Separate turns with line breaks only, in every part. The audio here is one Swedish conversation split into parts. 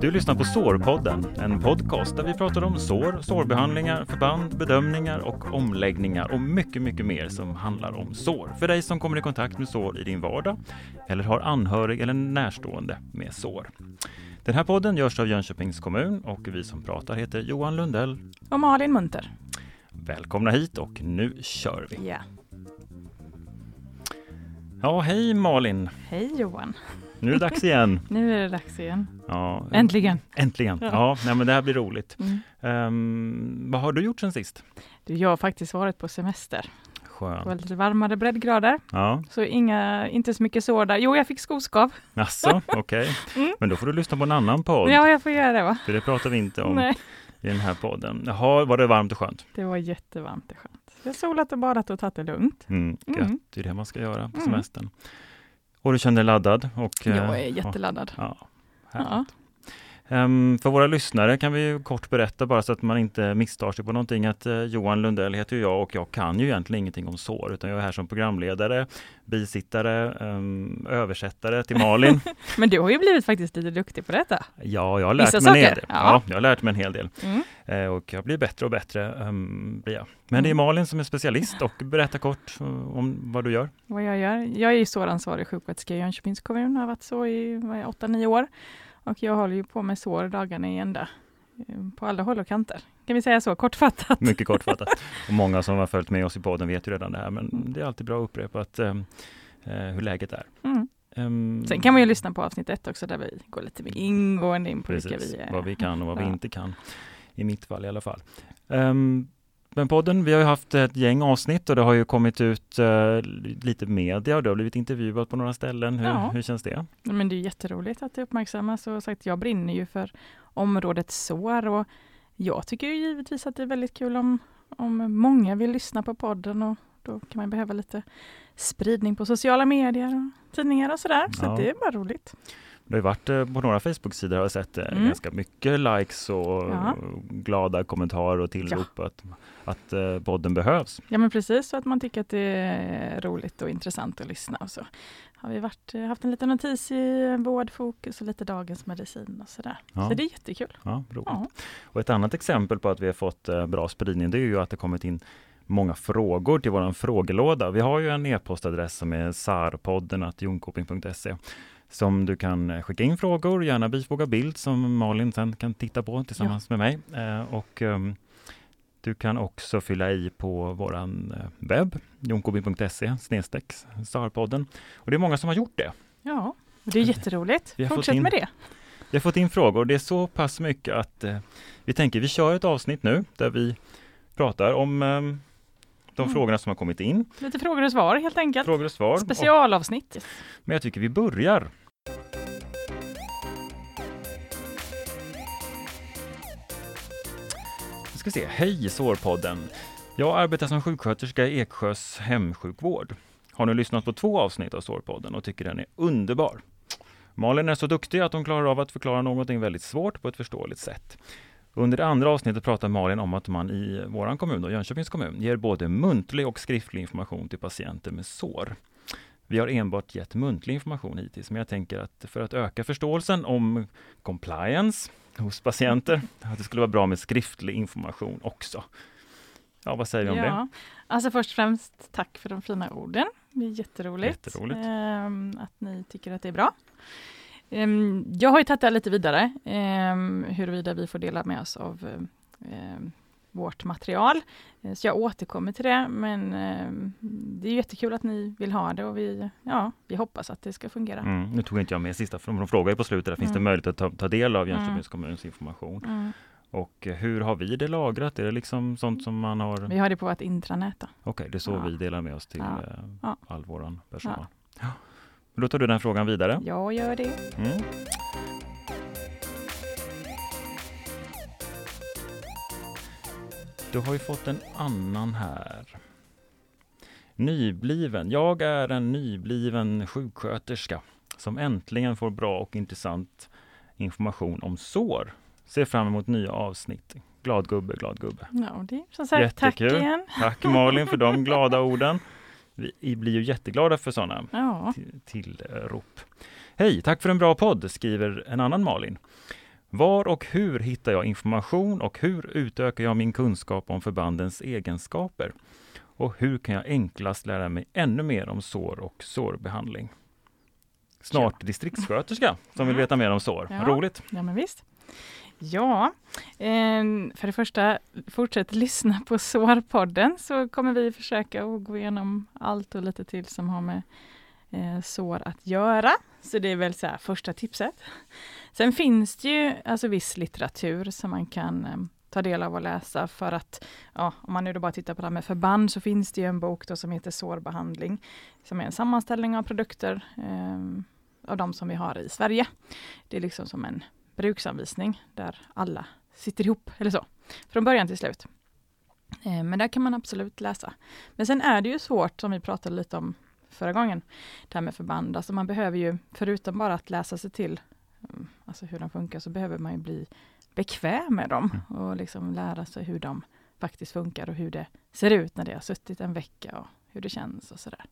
Du lyssnar på Sårpodden, en podcast där vi pratar om sår, sårbehandlingar, förband, bedömningar och omläggningar och mycket, mycket mer som handlar om sår. För dig som kommer i kontakt med sår i din vardag eller har anhörig eller närstående med sår. Den här podden görs av Jönköpings kommun och vi som pratar heter Johan Lundell
och Malin Munter.
Välkomna hit och nu kör vi!
Ja.
Ja, hej Malin!
Hej Johan!
Nu är det dags igen.
nu är det dags igen.
Ja,
Äntligen!
Äntligen! Ja, ja nej, men det här blir roligt.
Mm.
Um, vad har du gjort sen sist?
Du, jag har faktiskt varit på semester. Det var
Skönt.
lite varmare breddgrader,
Ja,
så inga, inte så mycket sår där. Jo, jag fick skoskav.
jaså, okej.
Mm.
Men då får du lyssna på en annan podd.
Ja, jag får göra det va?
För det pratar vi inte om
Nej,
i den här podden. Jaha, var det varmt och skönt?
det var jättevarmt och skönt. Jag har solat och badat och tagit det lugnt.
Mm, gött.
Mm.
Det är det man ska göra på
Mm.
semestern. Och du känner dig laddad? Och, eh,
Jag är jätteladdad.
Ja,
Ja.
Ehm, för våra lyssnare kan vi kort berätta bara så att man inte misstar sig på någonting att eh, Johan Lundell heter jag och jag kan ju egentligen ingenting om sår utan jag är här som programledare, bisittare, ehm, översättare till Malin.
Men du har ju blivit faktiskt lite duktig på detta.
ja, jag har lärt
Vissa
mig en hel del.
ja.
Ja, jag har lärt mig en hel del
Mm.
Eh, och jag blir bättre och bättre. Um, blir jag. Men det är
Mm.
Malin som är specialist och berätta kort eh, om vad du gör.
Vad jag gör? Jag är ju såransvarig sjuksköterska i Jönköpings kommun, har varit så i 8-9 år. Och jag håller ju på med sår dagarna i ända. eh, På alla håll och kanter. Kan vi säga så, kortfattat?
Mycket kortfattat. och många som har följt med oss i podden vet ju redan det här, men det är alltid bra att upprepa att, eh, eh, hur läget är.
Mm.
Ehm,
Sen kan man ju lyssna på avsnitt ett också, där vi går lite mer ingående in på vilka
precis,
vi är.
vad vi kan och vad vi
Ja.
inte kan. I mitt fall i alla fall. Ehm, men podden, vi har ju haft ett gäng avsnitt och det har ju kommit ut eh, lite media och du har blivit intervjuad på några ställen. Hur,
Ja.
hur känns det?
Men det är jätteroligt att det uppmärksammas och sagt, jag brinner ju för området sår och jag tycker ju givetvis att det är väldigt kul om, om många vill lyssna på podden och då kan man behöva lite spridning på sociala medier och tidningar och sådär. Så
Ja.
det är bara roligt.
Det har varit eh, på några Facebook-sidor har jag sett eh,
Mm.
ganska mycket likes och
Ja.
glada kommentarer och tillrop att, att eh, podden behövs.
Ja men precis, så att man tycker att det är roligt och intressant att lyssna. Och så har vi varit, haft en liten notis i vårdfokus och lite dagens medicin och sådär.
Ja.
Så det är jättekul.
Ja, roligt.
Ja.
Och ett annat exempel på att vi har fått eh, bra spridning det är ju att det kommit in många frågor till våran frågelåda. Vi har ju en e-postadress som är sarpodden jonkoping.se som du kan eh, skicka in frågor, gärna bifoga bild som Malin sen kan titta på tillsammans med mig. Eh, och ehm, du kan också fylla i på våran eh, webb, snedstreck sarpodden. Och det är många som har gjort det.
Ja, och det är jätteroligt.
Vi har fått
Fortsätt
in-
med det.
Vi har fått in frågor. Det är så pass mycket att eh, vi tänker vi kör ett avsnitt nu där vi pratar om eh, de
Mm.
frågorna som har kommit in.
Lite frågor och svar helt enkelt.
Frågor och svar. Och,
Specialavsnitt.
men jag tycker vi börjar. Ska se. Hej Sårpodden! Jag arbetar som sjuksköterska i Eksjös hemsjukvård. Har nu lyssnat på två avsnitt av Sårpodden och tycker den är underbar. Malin är så duktig att hon klarar av att förklara någonting väldigt svårt på ett förståeligt sätt. Under det andra avsnittet pratar Malin om att man i vår kommun, då, Jönköpings kommun, ger både muntlig och skriftlig information till patienter med sår. Vi har enbart gett muntlig information hittills, men jag tänker att för att öka förståelsen om compliance hos patienter, att det skulle vara bra med skriftlig information också. Ja, vad säger vi om det?
Ja, alltså först och främst tack för de fina orden. Det är jätteroligt,
Jätteroligt.
ehm, att ni tycker att det är bra. Ehm, jag har ju tagit det här lite vidare, um, huruvida vi får dela med oss av ehm, vårt material. Eh, Så jag återkommer till det, men ehm, det är jättekul att ni vill ha det och vi, ja, vi hoppas att det ska fungera.
Mm, nu tog inte jag med sista, för de frågar ju på slutet, där, finns det
Mm.
möjlighet att ta, ta del av Jönköpings
Mm.
kommuns information?
Mm.
Och eh, hur har vi det lagrat? Är det liksom sånt som man har?
Vi har det på vårt intranät.
Okej, det är så
Ja.
vi delar med oss till
Ja.
eh,
Ja.
all våran personal. Ja. Då tar du den frågan vidare.
Jag gör det.
Du har ju fått en annan här. Nybliven. Jag är en nybliven sjuksköterska som äntligen får bra och intressant information om sår. Ser fram emot nya avsnitt. Glad gubbe, glad gubbe.
Ja, det är som sagt, tack
Jättekul.
igen.
Tack Malin för de glada orden. Vi blir ju jätteglada för sådana
Ja,
tillrop. Hej, tack för en bra podd, skriver en annan Malin. Var och hur hittar jag information och hur utökar jag min kunskap om förbandens egenskaper? Och hur kan jag enklast lära mig ännu mer om sår och sårbehandling? Snart distriktssköterska som vill veta mer om sår.
Ja.
Roligt!
ja men visst. Ja, eh, för det första, fortsätt lyssna på Sårpodden så kommer vi försöka att gå igenom allt och lite till som har med eh, sår att göra. Så det är väl så här första tipset. Sen finns det ju alltså viss litteratur som man kan eh, ta del av och läsa för att, ja, om man nu då bara tittar på det här med förband så finns det ju en bok då som heter Sårbehandling som är en sammanställning av produkter eh, av de som vi har i Sverige. Det är liksom som en bruksanvisning där alla sitter ihop eller så, från början till slut. Eh, Men där kan man absolut läsa. Men sen är det ju svårt, som vi pratade lite om förra gången, det här med förband. Alltså man behöver ju, förutom bara att läsa sig till alltså hur de funkar, så behöver man ju bli bekväm med dem och liksom lära sig hur de faktiskt funkar och hur det ser ut när det har suttit en vecka och hur det känns och sådär.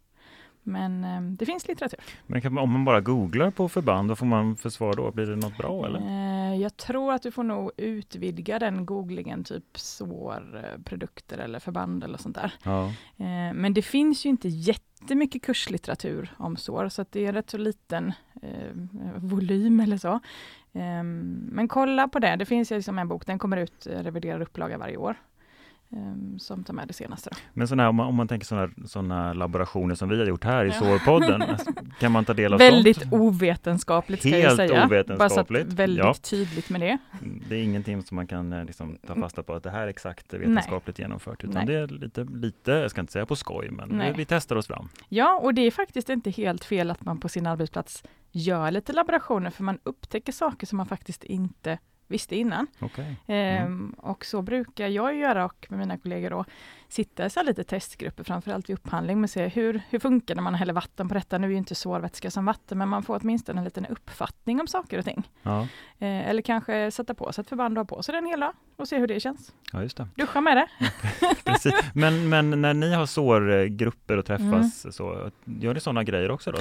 Men eh, det finns litteratur.
Men kan, om man bara googlar på förband, vad får man för svar då? Blir det något bra eller?
Eh, jag tror att du får nog utvidga den googlingen, typ sårprodukter eller förband eller sånt där.
Ja.
Eh, men det finns ju inte jättemycket kurslitteratur om sår, så det är rätt så liten eh, volym eller så. Eh, men kolla på det, det finns ju liksom en bok, den kommer ut, eh, reviderad upplaga varje år. Eh, Som tar med det senaste. Då.
Men såna här, om, man, om man tänker sådana såna laborationer som vi har gjort här i
Ja.
Sårpodden, alltså, kan man ta del av
Väldigt
sånt?
ovetenskapligt ska jag
Helt
säga. Bara så
ovetenskapligt,
att väldigt
ja.
tydligt med det.
Det är ingenting som man kan eh, liksom, ta fasta på att det här är exakt vetenskapligt genomfört, utan
Nej.
det är lite, lite, jag ska inte säga på skoj, men
Nej.
vi testar oss fram.
Ja, och det är faktiskt inte helt fel att man på sin arbetsplats gör lite laborationer, för man upptäcker saker som man faktiskt inte visste innan.
Okej.
Ehm, och så brukar jag göra och med mina kollegor då sitta i så lite testgrupper, framförallt vid upphandling, att se hur, hur funkar det när man häller vatten på detta. Nu är ju inte sårvätska som vatten, men man får åtminstone en liten uppfattning om saker och ting.
Ja,
Eh, eller kanske sätta på sig ett förband och ha på sig den hela och se hur det känns.
ja, just det.
Duscha med det.
Precis. Men, men när ni har sårgrupper och träffas,
Mm.
så gör ni sådana grejer också då?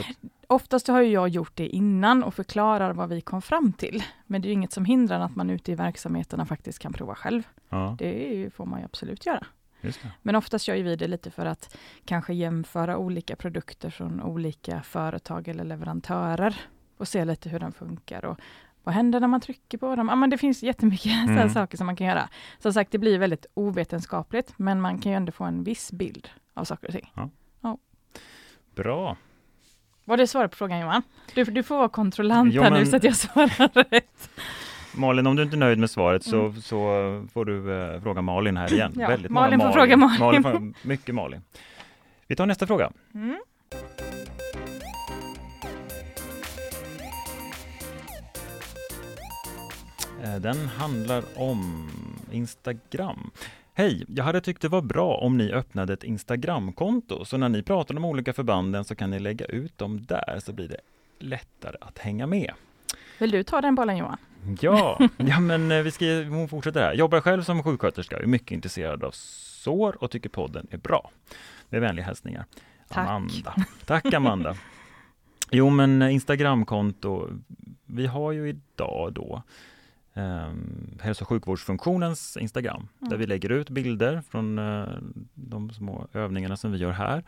Oftast har jag gjort det innan och förklarar vad vi kom fram till. Men det är inget som hindrar att man ute i verksamheterna faktiskt kan prova själv.
Ja,
Det får man ju absolut göra. Men oftast gör vi det lite för att kanske jämföra olika produkter från olika företag eller leverantörer och se lite hur de funkar och vad händer när man trycker på dem? Ja, men det finns jättemycket
Mm.
saker som man kan göra. Som sagt, det blir väldigt ovetenskapligt, men man kan ju ändå få en viss bild av saker och ting.
Bra.
Var det svaret på frågan Johan? Du, du får vara kontrollant
Ja,
här nu
men-
så att jag svarar rätt.
Malin, om du inte är nöjd med svaret så,
Mm.
så får du eh, fråga Malin här igen.
Ja,
Väldigt
Malin får fråga Malin.
Malin får, mycket Malin. Vi tar nästa fråga.
Mm.
Eh, Den handlar om Instagram. Hej, jag hade tyckt det var bra om ni öppnade ett Instagramkonto, så när ni pratar om olika förbanden så kan ni lägga ut dem där, så blir det lättare att hänga med.
Vill du ta den bollen Johan?
Ja, ja men eh, vi ska, hon fortsätter här. Jobbar själv som sjuksköterska, är mycket intresserad av sår och tycker podden är bra. Med vänliga hälsningar.
Tack.
Amanda. Tack Amanda. Jo men eh, Instagramkonto, vi har ju idag då um, hälso och sjukvårdsfunktionens Instagram, där
Mm.
vi lägger ut bilder från eh, de små övningarna som vi gör här.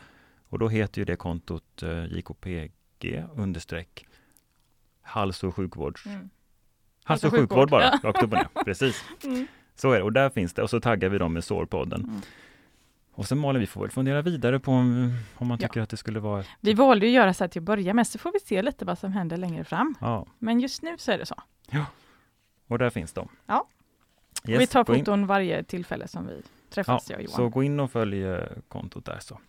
Och då heter ju det kontot uh, JKPG understreck hälso och sjukvårds
Mm.
Hälso och
och
sjukvård bara,
sjukvård.
rakt upp och ner. Precis,
Mm.
så är det. Och där finns det. Och så taggar vi dem med sårpodden.
Mm.
Och sen Malin, vi får väl fundera vidare på om, om man
Ja.
tycker att det skulle vara...
Vi valde att göra så här till att börja med, så får vi se lite vad som händer längre fram.
Ja,
Men just nu så är det så.
och där finns de.
Ja.
Yes,
vi tar
in-
foton varje tillfälle som vi
Ja,
träffas, jag och Johan.
så gå in och följ eh, kontot där så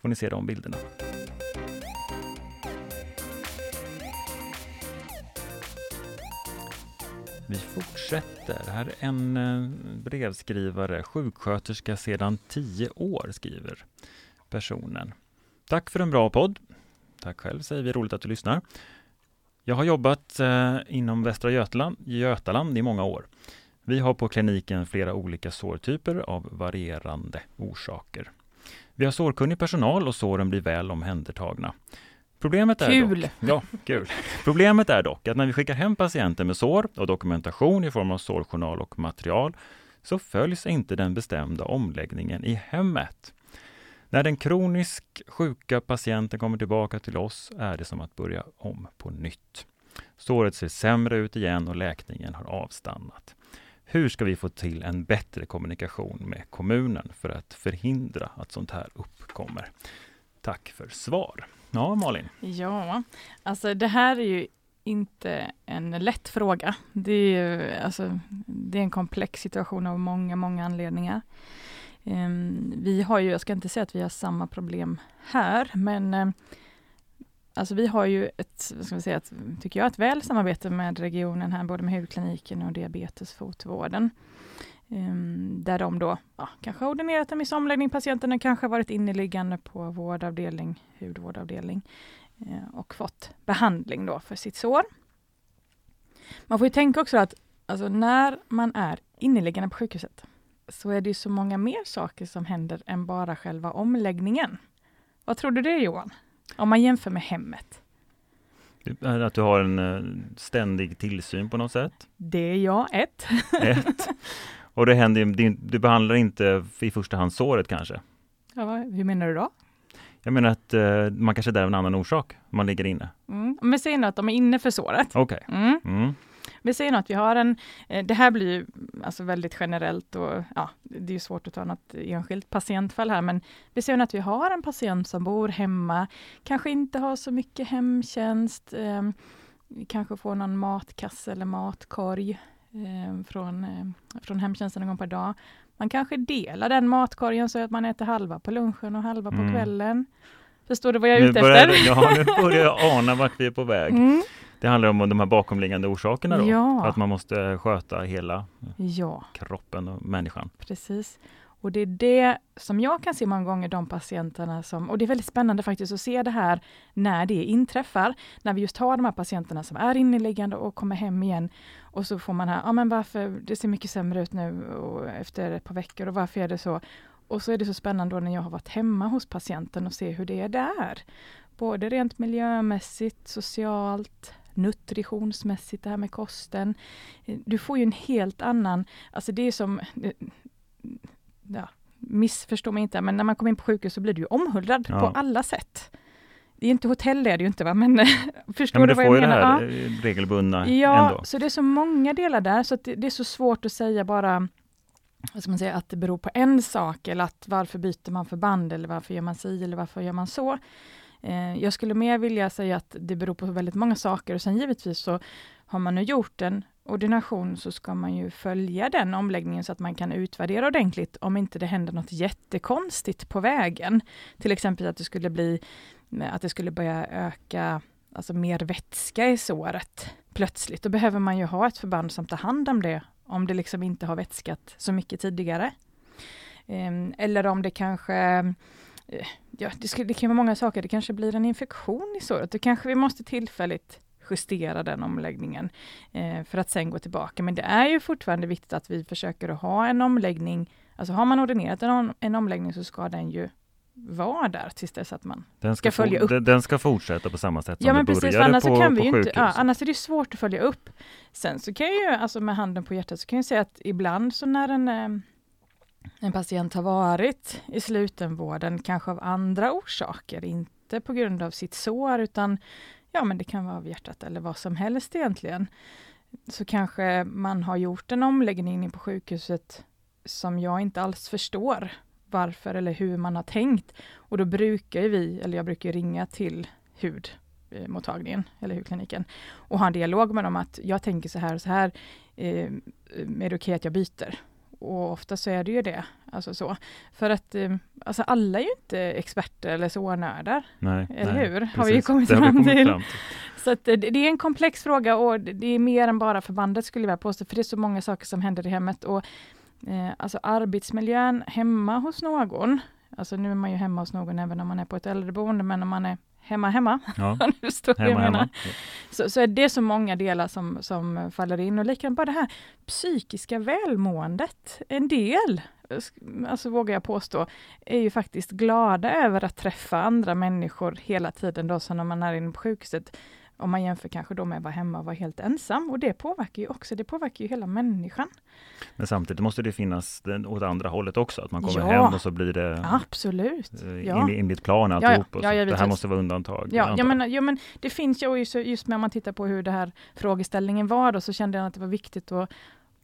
får ni se de bilderna. Vi fortsätter. Här är en eh, brevskrivare, sjuksköterska sedan tio år, skriver personen. Tack för en bra podd. Tack själv, säger vi. Roligt att du lyssnar. Jag har jobbat eh, inom Västra Götaland, Götaland i många år. Vi har på kliniken flera olika sårtyper av varierande orsaker. Vi har sårkunnig personal och såren blir väl omhändertagna. Problemet är
Kul!
Dock, ja, kul! Problemet är dock att när vi skickar hem patienter med sår och dokumentation i form av sårjournal och material så följs inte den bestämda omläggningen i hemmet. När den kroniskt sjuka patienten kommer tillbaka till oss är det som att börja om på nytt. Såret ser sämre ut igen och läkningen har avstannat. Hur ska vi få till en bättre kommunikation med kommunen för att förhindra att sånt här uppkommer? Tack för svar. Ja, Malin?
Ja, alltså det här är ju inte en lätt fråga. Det är, ju, alltså, det är en komplex situation av många, många anledningar. Um, vi har ju, jag ska inte säga att vi har samma problem här, men um, alltså vi har ju ett, vad ska vi säga, ett, tycker jag, ett väl samarbete med regionen här, både med hudkliniken och diabetesfotvården. Mm där de då ja, kanske ordinerat en viss omläggning. Patienten har kanske varit inneliggande på vårdavdelning, hudvårdavdelning uh, och fått behandling då för sitt sår. Man får ju tänka också att alltså, när man är inneliggande på sjukhuset så är det så många mer saker som händer än bara själva omläggningen. Vad tror du det Johan? Om man jämför med hemmet?
Att du har en eh, ständig tillsyn på något sätt?
Det är jag, ett.
ett. Och det händer, du behandlar inte i första hand såret kanske?
Ja, hur menar du då?
Jag menar att eh, man kanske är där av en annan orsak, man ligger inne.
Mm. Men säg nu att de är inne för såret.
Okej. Okay.
Mm. Mm. Vi säger att vi har en, eh, det här blir ju alltså väldigt generellt och ja, det är svårt att ta något enskilt patientfall här, men vi säger att vi har en patient som bor hemma, kanske inte har så mycket hemtjänst, eh, kanske får någon matkasse eller matkorg från, eh, från hemtjänsten en gång per dag. Man kanske delar den matkorgen så att man äter halva på lunchen och halva på mm. kvällen. Förstår du vad jag är ute efter?
Ja, nu börjar jag ana vart vi är på väg. Mm. Det handlar om de här bakomliggande orsakerna då?
Ja.
Att man måste sköta hela
ja.
kroppen och människan.
Precis. Och det är det som jag kan se många gånger, de patienterna som, och det är väldigt spännande faktiskt att se det här när det inträffar, när vi just har de här patienterna som är inneliggande och kommer hem igen och så får man här, ja men varför, det ser mycket sämre ut nu och efter ett par veckor och varför är det så? Och så är det så spännande då när jag har varit hemma hos patienten och se hur det är där. Både rent miljömässigt, socialt, nutritionsmässigt, det här med kosten. Du får ju en helt annan, alltså det är som, ja, missförstå mig inte, men när man kommer in på sjukhus så blir du omhuldad ja. på alla sätt. Det är inte hotell, det är det ju inte, va? men förstår ja, men du, vad jag menar?
Du får ju det här ja. regelbundna
Ja,
ändå.
så det är så många delar där, så det, det, är så svårt att säga bara vad ska man säga, att det beror på en sak, eller att varför byter man förband, eller varför gör man si, eller varför gör man så. Eh, jag skulle mer vilja säga att det beror på väldigt många saker och sen givetvis så har man nu gjort en ordination så ska man ju följa den omläggningen så att man kan utvärdera ordentligt om inte det händer något jättekonstigt på vägen. Till exempel att det skulle bli att det skulle börja öka alltså mer vätska i såret plötsligt. Då behöver man ju ha ett förband som tar hand om det om det liksom inte har vätskat så mycket tidigare. Ehm, eller om det kanske eh, ja, det, skulle, det kan vara många saker. Det kanske blir en infektion i såret. Då kanske vi måste tillfälligt justera den omläggningen eh, för att sen gå tillbaka. Men det är ju fortfarande viktigt att vi försöker att ha en omläggning. Alltså har man ordinerat en, en omläggning så ska den ju vara där tills dess att man
den ska,
ska följa upp.
Den ska fortsätta på samma sätt som
ja, men
det
precis, annars
på,
kan vi
på
inte, ja, Annars är det svårt att följa upp. Sen så kan jag ju, alltså med handen på hjärtat, så kan jag säga att ibland så när en eh, en patient har varit i slutenvården, kanske av andra orsaker, inte på grund av sitt sår, utan ja, men det kan vara av hjärtat eller vad som helst egentligen. Så kanske man har gjort en omläggning på sjukhuset som jag inte alls förstår varför eller hur man har tänkt. Och då brukar vi, eller jag brukar ringa till hudmottagningen eller hudkliniken och ha en dialog med dem att jag tänker så här och så här, eh, är det okej okay att jag byter? Och ofta så är det ju det. Alltså så. För att eh, alltså alla är ju inte experter eller sårnördar.
Nej,
eller
nej,
hur?
Precis.
Har vi ju kommit, fram, kommit till. fram till. Så att det, det är en komplex fråga och det är mer än bara förbandet skulle jag påstå, för det är så många saker som händer i hemmet. Och, eh, alltså arbetsmiljön hemma hos någon, alltså nu är man ju hemma hos någon även om man är på ett äldreboende, men om man är hemma, hemma.
Ja.
nu står hemma, jag hemma. Så, så är det så många delar som, som faller in och likadant bara det här psykiska välmåendet, en del alltså vågar jag påstå, är ju faktiskt glada över att träffa andra människor hela tiden då, så när man är inne på sjukhuset om man jämför kanske då med att vara hemma och vara helt ensam. Och det påverkar ju också, det påverkar ju hela människan.
Men samtidigt måste det finnas den, åt andra hållet också, att man kommer
Ja.
hem och så blir det
Absolut.
eh,
Ja.
enligt, enligt plan
ja.
alltihop. och
Ja,
så.
jag
det här måste vara undantag.
Ja, ja, men, ja, men det finns ju, just, just när man tittar på hur det här frågeställningen var då, så kände jag att det var viktigt att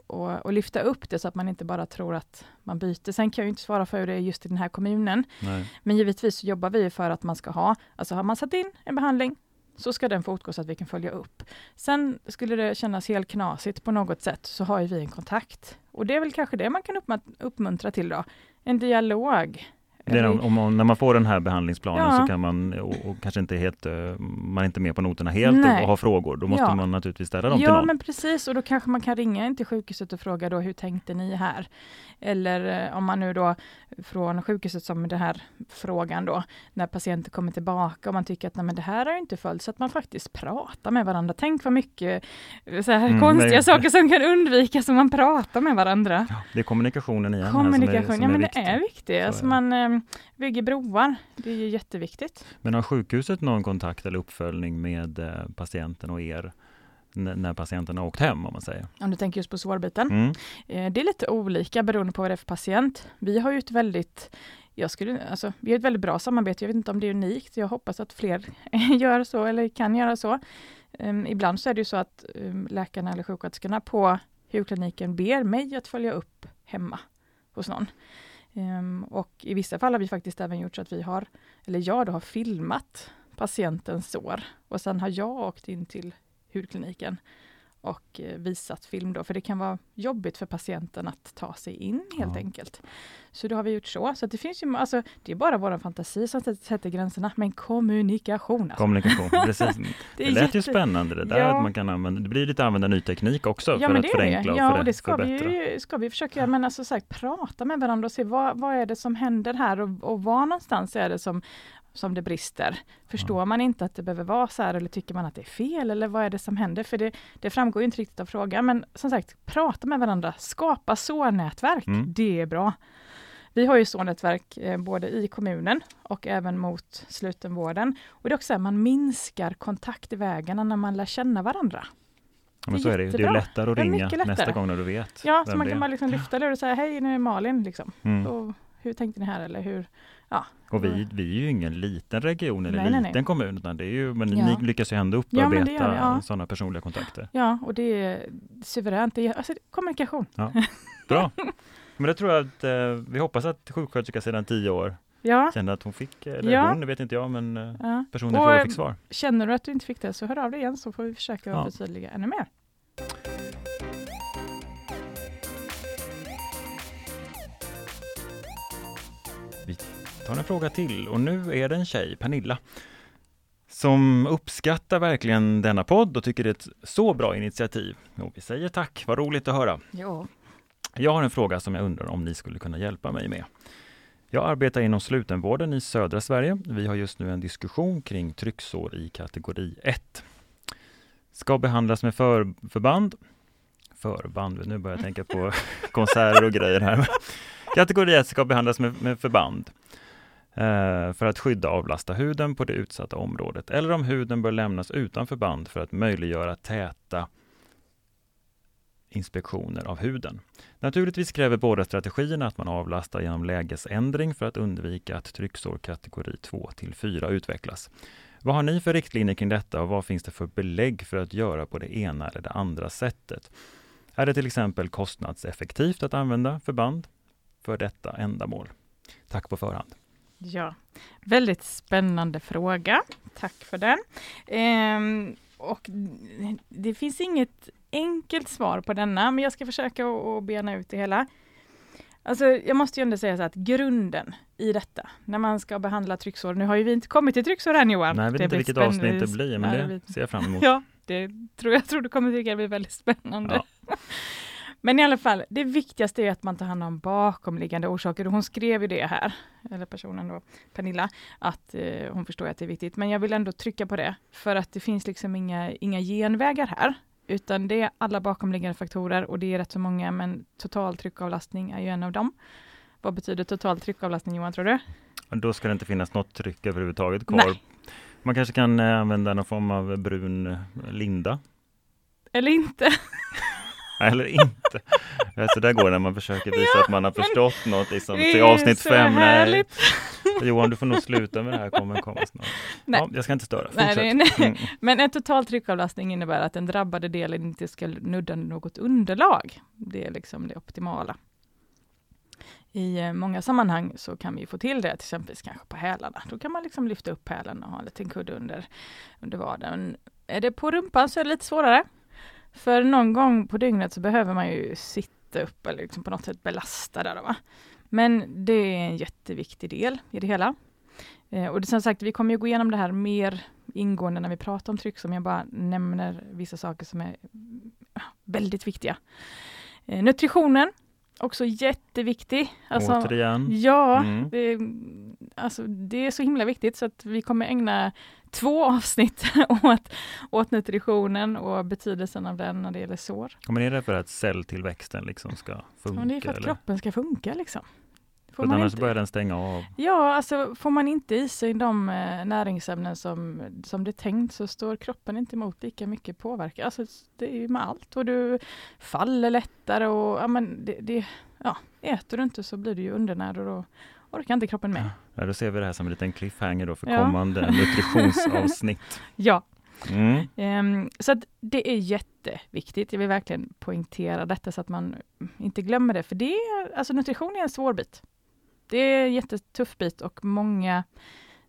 och, och lyfta upp det så att man inte bara tror att man byter. Sen kan jag ju inte svara för hur det är just i den här kommunen.
Nej.
Men givetvis jobbar vi för att man ska ha, alltså har man satt in en behandling så ska den fortgå så att vi kan följa upp. Sen skulle det kännas helt knasigt på något sätt så har ju vi en kontakt. Och det är väl kanske det man kan uppmuntra till då. En dialog.
Det är om, om man, när man får den här behandlingsplanen
Ja.
så kan man, och, och kanske inte helt, eh, man är inte med på noterna helt
Nej.
och har frågor, då måste
Ja.
man naturligtvis ställa dem till
Ja,
någon.
men precis. Och då kanske man kan ringa in till sjukhuset och fråga då, hur tänkte ni här? Eller eh, om man nu då från sjukhuset som den här frågan då, när patienter kommer tillbaka och man tycker att nej, men det här har inte följt, så att man faktiskt pratar med varandra. Tänk vad mycket eh, så här
Mm,
konstiga
nej.
saker som kan undvikas om man pratar med varandra.
Ja, det är kommunikationen igen. här
Kommunikation,
som är, som
ja men
viktig.
det är viktigt.
Så
Alltså
är
man bygger broar, det är ju jätteviktigt.
Men har sjukhuset någon kontakt eller uppföljning med eh, patienten och er när patienten har åkt hem om man säger?
Om du tänker just på sårbiten.
Mm.
Eh, Det är lite olika beroende på vad det är för patient. Vi har ju ett väldigt jag skulle, alltså, vi har ett väldigt bra samarbete. Jag vet inte om det är unikt. Jag hoppas att fler gör så eller kan göra så. Um, ibland så är det ju så att um, läkarna eller sjuksköterskorna på hudkliniken ber mig att följa upp hemma hos någon. Um, och i vissa fall har vi faktiskt även gjort så att vi har, eller jag då har filmat patientens sår. Och sen har jag åkt in till hudkliniken och eh, visat film då, för det kan vara jobbigt för patienten att ta sig in helt
Ja.
enkelt. Så då har vi gjort så. Så det finns ju, alltså, det är bara vår fantasi som sätter- gränserna, men kommunikation. Alltså.
Kommunikation, precis.
Det
Det,
är
lät ju
jätte-
spännande det där
Ja.
att man kan använda, det blir lite använda ny teknik också
Ja,
för att förenkla och
Ja,
för,
det ska vi,
förbättra.
ju, ska vi försöka. Men alltså sagt, prata med varandra och se vad, vad är det som händer här och, och var någonstans är det som, som det brister. Förstår man inte att det behöver vara så här eller tycker man att det är fel eller vad är det som händer? För det, det framgår inte riktigt av frågan. Men som sagt, prata med varandra, skapa så-nätverk.
Mm.
Det är bra. Vi har ju så-nätverk eh, både i kommunen och även mot slutenvården. Och det är också så här, man minskar kontaktvägarna när man lär känna varandra.
Ja, men
det är
är det. Det är lättare att ringa
lättare.
nästa gång när du vet
Ja, så man kan bara liksom lyfta det och säga hej, nu är Malin liksom.
Mm.
Hur tänkte ni här eller hur?
Och vi, vi är ju ingen liten region eller
Nej,
liten
nej.
kommun, utan det är ju, men
Ja.
ni lyckas ju ändå
Ja,
upparbeta
vi, ja.
sådana personliga kontakter.
Ja, och det är suveränt. Det är, alltså, kommunikation.
Bra! Men det tror jag att eh, vi hoppas att sjuksköterska sedan tio år
Ja,
kände att hon fick, eller
Ja.
hon, det vet inte jag, men eh,
ja.
personen i fråga
eh,
fick svar.
Känner du att du inte fick det så hör av dig igen så får vi försöka
Ja.
förtydliga ännu mer.
Tar en fråga till och nu är det en tjej, Pernilla, som uppskattar verkligen denna podd och tycker det är ett så bra initiativ. Och vi säger tack, vad roligt att höra.
Ja.
Jag har en fråga som jag undrar om ni skulle kunna hjälpa mig med. Jag arbetar inom slutenvården i södra Sverige. Vi har just nu en diskussion kring trycksår i kategori 1. Ska behandlas med för, förband. Förband, nu börjar jag tänka på konserter och grejer här. Kategori 1 ska behandlas med, med förband Eh, för att skydda och avlasta huden på det utsatta området eller om huden bör lämnas utan förband för att möjliggöra täta inspektioner av huden. Naturligtvis kräver båda strategierna att man avlastar genom lägesändring för att undvika att trycksår kategori 2 till 4 utvecklas. Vad har ni för riktlinjer kring detta och vad finns det för belägg för att göra på det ena eller det andra sättet? Är det till exempel kostnadseffektivt att använda förband för detta ändamål? Tack på förhand.
Ja, väldigt spännande fråga. Tack för den. Ehm, och det finns inget enkelt svar på denna, men jag ska försöka att bena ut det hela. Alltså, jag måste ju ändå säga så att grunden i detta, när man ska behandla trycksår, nu har ju vi inte kommit till trycksår än Johan.
Nej, jag vet
Det
inte vilket
spännande.
avsnitt det blir, men
Nej,
det ser jag fram emot.
Ja, det tror jag tror du kommer tycka blir väldigt spännande.
Ja.
Men i alla fall, det viktigaste är att man tar hand om bakomliggande orsaker. Och hon skrev ju det här, eller personen då, Pernilla, att eh, hon förstår att det är viktigt. Men jag vill ändå trycka på det, för att det finns liksom inga, inga genvägar här. Utan det är alla bakomliggande faktorer och det är rätt så många, men total tryckavlastning är ju en av dem. Vad betyder total tryckavlastning Johan, tror du?
Då ska det inte finnas något tryck överhuvudtaget kvar.
Nej.
Man kanske kan eh, använda någon form av brun eh, linda.
Eller inte?
Eller inte. Så där går det när man försöker visa
Ja,
att man har förstått något liksom, till avsnitt fem. Nej. Johan, du får nog sluta med det här. Kommer komma snart.
Nej.
Ja, jag ska inte störa.
Nej, nej, nej.
Mm.
Men en total tryckavlastning innebär att den drabbade delen inte ska nudda något underlag. Det är liksom det optimala. I eh, många sammanhang så kan vi få till det, till exempel kanske på hälarna. Då kan man liksom lyfta upp hälen och ha en liten kudde under, under vaden. Är det på rumpan så är det lite svårare. För någon gång på dygnet så behöver man ju sitta upp eller liksom på något sätt belasta där. Va? Men det är en jätteviktig del i det hela. Eh, och det, som sagt, vi kommer ju gå igenom det här mer ingående när vi pratar om tryck, som jag bara nämner vissa saker som är väldigt viktiga. Eh, nutritionen, också jätteviktig. Alltså,
Återigen.
Ja,
Mm.
det, alltså, det är så himla viktigt så att vi kommer ägna två avsnitt åt, åt nutritionen och betydelsen av den när det gäller sår.
Kommer ni för att celltillväxten liksom ska funka?
Men det är för att
eller?
kroppen ska funka liksom. Får
För
man
annars
inte-
börjar den stänga av.
Ja, alltså får man inte i sig de eh, näringsämnen som, som det är tänkt så står kroppen inte emot lika mycket påverkan. Alltså det är ju med allt och du faller lättare och ja, men det, det, ja, äter du inte så blir du ju undernärd och då orkar inte kroppen med.
Ja, då ser vi det här som en liten cliffhanger då för
Ja.
kommande nutritionsavsnitt.
Ja,
Mm.
ehm, så det är jätteviktigt. Jag vill verkligen poängtera detta så att man inte glömmer det, för det är, alltså nutrition är en svår bit. Det är en jättetuff bit och många,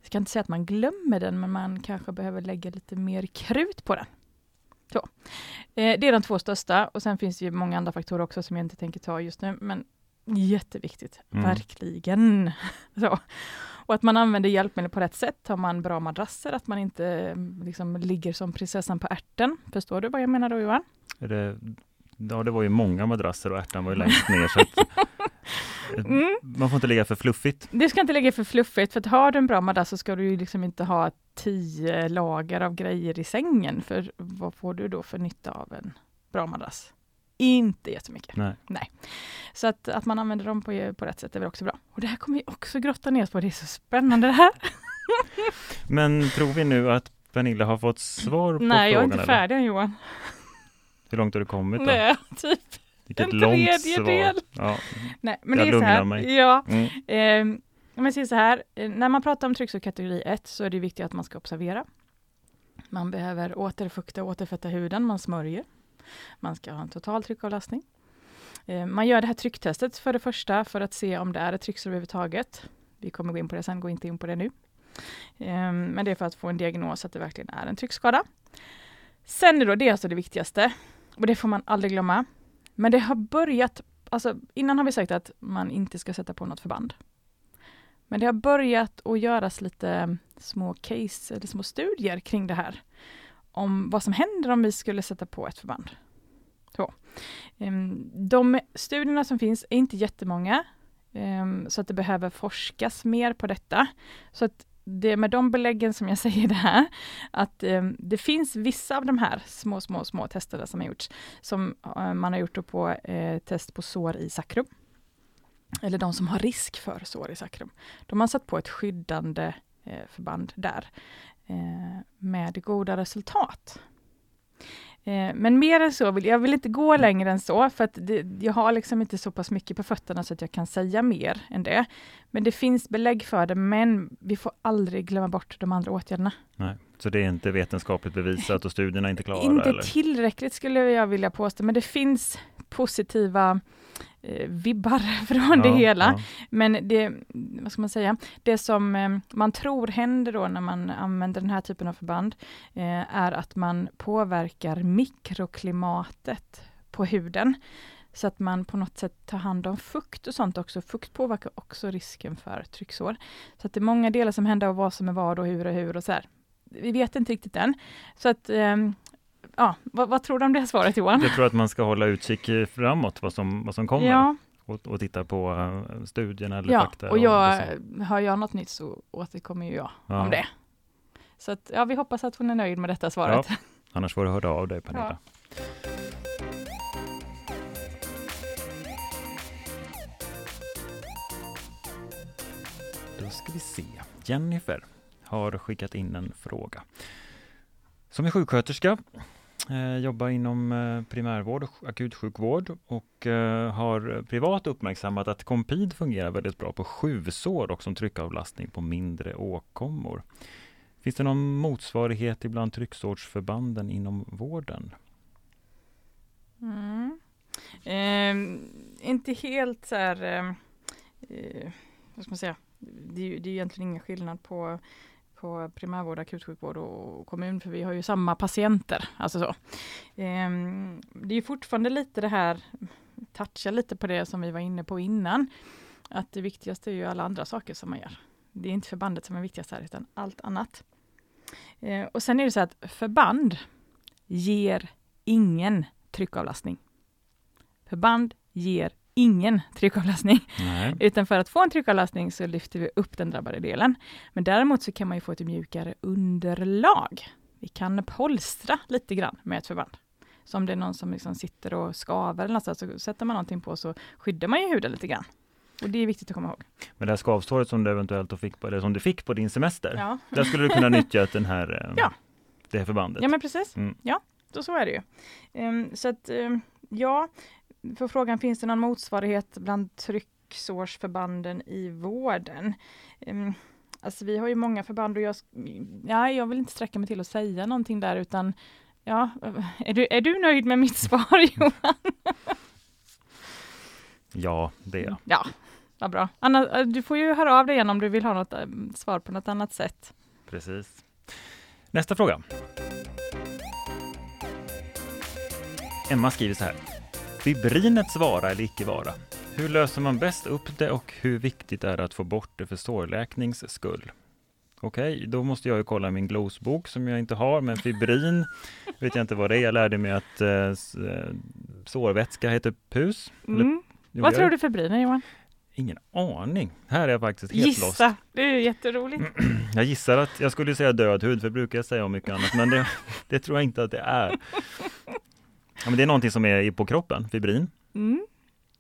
jag ska inte säga att man glömmer den, men man kanske behöver lägga lite mer krut på den. Så. Eh, det är de två största och sen finns det ju många andra faktorer också som jag inte tänker ta just nu, men jätteviktigt,
Mm.
verkligen. Så. Och att man använder hjälpmedel på rätt sätt. Har man bra madrasser, att man inte eh, liksom ligger som prinsessan på ärten. Förstår du vad jag menar då Johan?
Det, ja, det var ju många madrasser och ärtan var ju längst ner. Så att,
Mm.
Man får inte ligga för fluffigt.
Det ska inte ligga för fluffigt, för att har du en bra madrass så ska du ju liksom inte ha tio lager av grejer i sängen, för vad får du då för nytta av en bra madrass? Inte jättemycket.
Nej.
Så att, att man använder dem på, på rätt sätt är väl också bra. Och det här kommer vi också grotta ner oss på, det är så spännande det här.
Men tror vi nu att Pernilla har fått svar på
Nej, jag är
frågan?
inte
eller?
färdig än Johan.
Hur långt har du kommit då?
Nej, typ.
Vilket
en tredjedel.
Ja.
Nej, men
Jag
det är så här.
mig.
Ja,
Mm.
Eh, om jag säger så här, eh, när man pratar om trycksår kategori 1 så är det viktigt att man ska observera. Man behöver återfukta och återfetta huden, man smörjer. Man ska ha en total tryckavlastning. Eh, man gör det här trycktestet för det första för att se om det är ett trycksår överhuvudtaget. Vi kommer gå in på det sen, gå inte in på det nu. Ehm, men det är för att få en diagnos att det verkligen är en tryckskada. Sen är då det är alltså det viktigaste och det får man aldrig glömma. Men det har börjat alltså innan har vi sagt att man inte ska sätta på något förband. Men det har börjat att göras lite små case eller små studier kring det här. Om vad som händer om vi skulle sätta på ett förband. Så. Ehm, de studierna som finns är inte jättemånga. Ehm, så att det behöver forskas mer på detta. Så att det är med de beläggen som jag säger det här, att ehm, det finns vissa av de här små, små, små testerna som har gjorts som eh, man har gjort på eh, test på sår i sakrum. Eller de som har risk för sår i sakrum. De har satt på ett skyddande eh, förband där med goda resultat. Eh, men mer än så, vill, jag vill inte gå längre än så, för att det, jag har liksom inte så pass mycket på fötterna så att jag kan säga mer än det. Men det finns belägg för det, men vi får aldrig glömma bort de andra åtgärderna.
Nej. Så det är inte vetenskapligt bevisat och studierna är inte klara?
Inte
eller?
tillräckligt skulle jag vilja påstå, men det finns positiva eh, vibbar från det
Ja,
hela.
ja.
Men det, vad ska man säga, det som eh, man tror händer då när man använder den här typen av förband, eh, är att man påverkar mikroklimatet på huden. Så att man på något sätt tar hand om fukt och sånt också. Fukt påverkar också risken för trycksår. Så att det är många delar som händer och vad som är vad och hur och hur och så här. Vi vet inte riktigt än. Så att, ehm, ja, vad, vad tror du om det här svaret Johan?
Jag tror att man ska hålla utkik framåt vad som, vad som kommer
Ja,
och, och titta på uh, studierna eller
ja.
fakta.
och jag,
som-
har jag något nytt så återkommer ju jag
Ja.
om det. Så att, ja, vi hoppas att hon är nöjd med detta svaret.
Annars får du höra av dig Pernilla. Då ska vi se. Jennifer har skickat in en fråga. Som är sjuksköterska, eh, Eh, jobbar inom eh, primärvård och akutsjukvård och eh, har privat uppmärksammat att Compid fungerar väldigt bra på sjuvsår och som tryckavlastning på mindre åkommor. Finns det någon motsvarighet ibland trycksårsförbanden inom vården?
Mm. Eh, inte helt så här, eh, eh, vad ska man säga, det är, ju, det är egentligen ingen skillnad på på primärvård, akutsjukvård och kommun, för vi har ju samma patienter. Alltså så. Ehm, det är fortfarande lite det här, toucha lite på det som vi var inne på innan, att det viktigaste är ju alla andra saker som man gör. Det är inte förbandet som är viktigast här, utan allt annat. Ehm, och sen är det så att förband ger ingen tryckavlastning. Förband ger ingen tryckavlastning.
Nej.
Utan för att få en tryckavlastning så lyfter vi upp den drabbade delen. Men däremot så kan man ju få ett mjukare underlag. Vi kan polstra lite grann med ett förband. Så om det är någon som liksom sitter och skaver eller något så, sätter man någonting på så skyddar man ju huden lite grann. Och det är viktigt att komma ihåg.
Men det här skavsåret som du eventuellt fick på, eller som du fick på din semester,
Ja,
där skulle du kunna nyttja den här, eh,
Ja.
det här förbandet?
ja men precis.
Mm.
Ja, då så är det ju. Ehm, så att um, ja, för frågan finns det någon motsvarighet bland trycksårsförbanden i vården? Um, alltså vi har ju många förband och jag, ja, jag vill inte sträcka mig till att säga någonting där utan Ja, är du, är du nöjd med mitt svar Johan?
Ja, det är jag.
Ja, vad bra. Anna, du får ju höra av dig igen om du vill ha något um, svar på något annat sätt.
Precis. Nästa fråga. Emma skriver så här. Fibrinets vara eller icke vara. Hur löser man bäst upp det och hur viktigt är det att få bort det för sårläknings skull? Okej, då måste jag ju kolla min glosbok som jag inte har, men fibrin vet jag inte vad det är. Jag lärde mig att eh, eh, sårvätska heter pus. Eller-
Mm.
Jo,
Vad tror du febrinen Johan?
Ingen aning. Här är jag faktiskt helt lost.
Gissa! Det är ju jätteroligt.
Jag gissar att jag skulle säga död hud, för det brukar jag säga om mycket annat, men det, det tror jag inte att det är. Ja, men det är någonting som är på kroppen, fibrin.
Mm.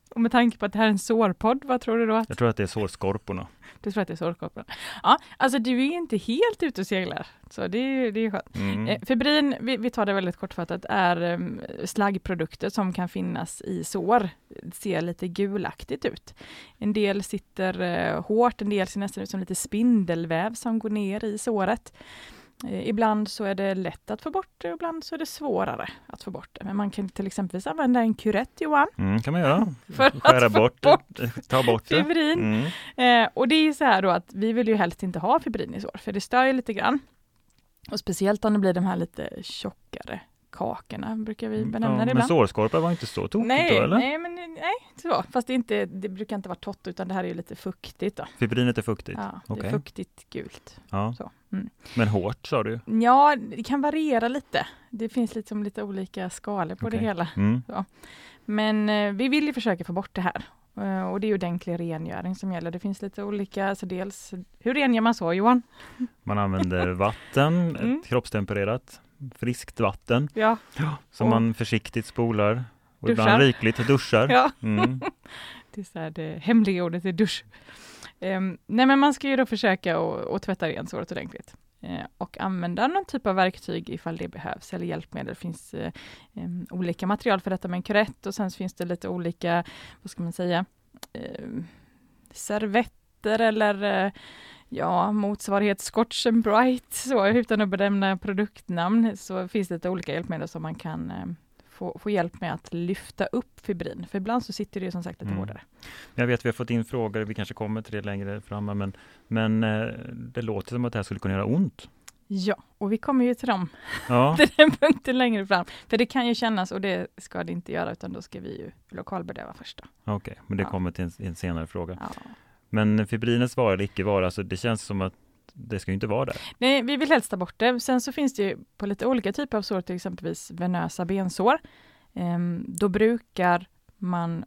Och med tanke på att det här är en sårpodd, vad tror du då? Att
Jag tror att det är sårskorporna.
du tror att det är sårkroppen? Ja, alltså du är inte helt ute och seglar, så det är det är skönt.
Mm.
Eh, fibrin, vi, vi tar det väldigt kortfattat, är um, slaggprodukter som kan finnas i sår. Det ser lite gulaktigt ut. En del sitter eh, hårt, en del ser nästan ut som lite spindelväv som går ner i såret. Eh, ibland så är det lätt att få bort det, ibland så är det svårare att få bort det. Men man kan till exempel använda en kurett, Johan,
Mm, kan man göra.
för att
Skära
få
bort,
bort
det, ta bort det.
fibrin.
Mm.
Eh, och det är så här då att vi vill ju helst inte ha fibrin i sår, för det stör ju lite grann. Och speciellt om det blir de här lite tjockare kakorna, brukar vi benämna
Mm. Ja,
det
men
ibland.
sårskorpa var inte så tokigt
nej,
då, eller?
nej, men nej, så. Fast det, inte, det brukar inte vara torrt, utan det här är lite fuktigt. Då.
Fibrinet är fuktigt.
Ja, det är fuktigt gult.
Ja.
Mm.
Men hårt sa du?
Ja, det kan variera lite. Det finns liksom lite olika skalor på det
Okej.
hela.
Mm.
Men eh, vi vill ju försöka få bort det här. Eh, och det är ju ordentlig rengöring som gäller. Det finns lite olika, alltså dels, hur rengör man så Johan?
Man använder vatten,
Mm.
kroppstempererat, friskt vatten,
Ja,
som
Och-
man försiktigt spolar. Och
Duschar.
ibland rikligt duschar.
ja.
Mm.
det är så här, det hemliga ordet är dusch. Ehm, nej men man ska ju då försöka att tvätta rent såret ordentligt. Eh, och använda någon typ av verktyg ifall det behövs, eller hjälpmedel. Det finns eh, em, olika material för detta med en kurett och sen finns det lite olika, vad ska man säga, eh, servetter eller eh, ja, motsvarighet Scotch and Bright, så utan att benämna produktnamn, så finns det lite olika hjälpmedel som man kan eh, få, få hjälp med att lyfta upp fibrin. För ibland så sitter det som sagt lite
Mm.
hårdare.
Jag vet vi har fått in frågor, vi kanske kommer till det längre fram, men, men eh, det låter som att det här skulle kunna göra ont.
Ja, och vi kommer ju till dem,
Ja,
till den punkten längre fram. För det kan ju kännas, och det ska det inte göra, utan då ska vi ju lokalbedöva först.
Okej, men det
Ja.
kommer till en, en senare fråga.
Ja.
Men fibrinets vara eller icke vara, alltså det känns som att det ska inte vara där.
Nej, vi vill helst ta bort det. Sen så finns det ju på lite olika typer av sår, till exempelvis venösa bensår. Ehm, då brukar man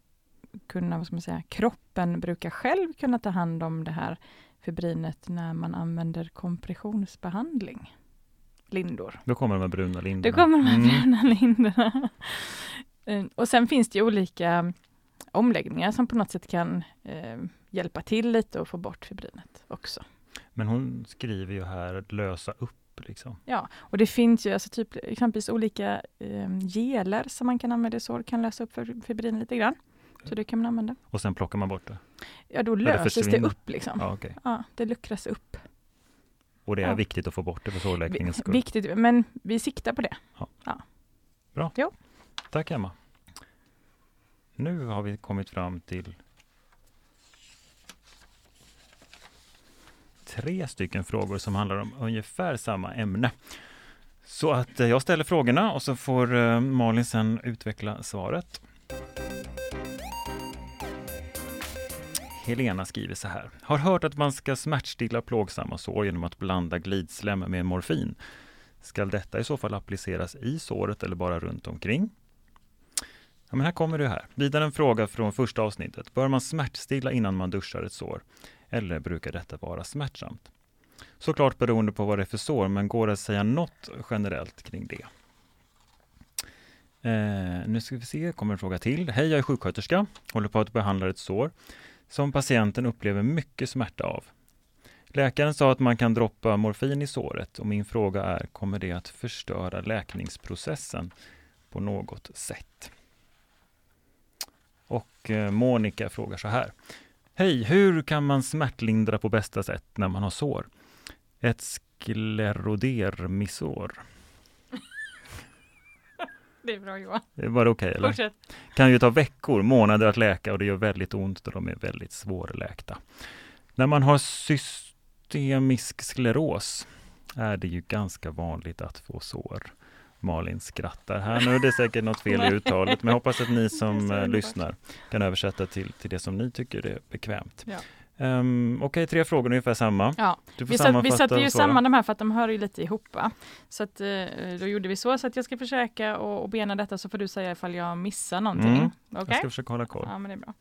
kunna, vad ska man säga, kroppen brukar själv kunna ta hand om det här fibrinet när man använder kompressionsbehandling. Lindor.
Då kommer de här bruna lindorna.
Det kommer de här
Mm.
bruna lindorna. Eh, Och sen finns det ju olika omläggningar som på något sätt kan eh, hjälpa till lite och få bort fibrinet också.
Men hon skriver ju här lösa upp Liksom.
Ja, och det finns ju alltså typ exempelvis olika eh, geler som man kan använda i sår, kan lösa upp fibrin lite grann. Så det kan man använda.
Och sen plockar man bort det?
Ja, då löses det upp liksom.
Ja, okay.
ja, det luckras upp.
Och det är ja. viktigt att få bort det för sårläkningens skull?
Viktigt, men vi siktar på det.
Ja. ja. Bra. Jo. Tack Emma. Nu har vi kommit fram till tre stycken frågor som handlar om ungefär samma ämne. Så att eh, jag ställer frågorna och så får eh, Malin sen utveckla svaret. Helena skriver så här. Har hört att man ska smärtstilla plågsamma sår genom att blanda glidslem med morfin. Ska detta i så fall appliceras i såret eller bara runt omkring? Ja, men här kommer det här. Vidare en fråga från första avsnittet. Bör man smärtstilla innan man duschar ett sår? Eller brukar detta vara smärtsamt? Såklart beroende på vad det är för sår, men går det att säga något generellt kring det? Eh, nu ska vi se, kommer en fråga till. Hej, jag är sjuksköterska, håller på att behandla ett sår som patienten upplever mycket smärta av. Läkaren sa att man kan droppa morfin i såret och min fråga är, kommer det att förstöra läkningsprocessen på något sätt? Och eh, Monica frågar så här. Hej, hur kan man smärtlindra på bästa sätt när man har sår? Ett sklerodermisår.
Det är bra Johan.
Var det okej okay, eller? Fortsätt. Kan ju ta veckor, månader att läka och det gör väldigt ont och de är väldigt svårläkta. När man har systemisk skleros är det ju ganska vanligt att få sår. Malin skrattar här nu. Det är säkert något fel i uttalet, men jag hoppas att ni som eh, lyssnar kan översätta till, till det som ni tycker är bekvämt. Ja. Um, Okej, okay, tre frågor ungefär samma.
Ja. vi, satt, vi satte ju samman de här för att de hör ju lite ihop. Va? Så att, uh, då gjorde vi så, så att jag ska försöka och, och bena detta så får du säga ifall jag missar någonting. Mm.
Okay? Jag ska försöka hålla koll.
Ja, men det är bra.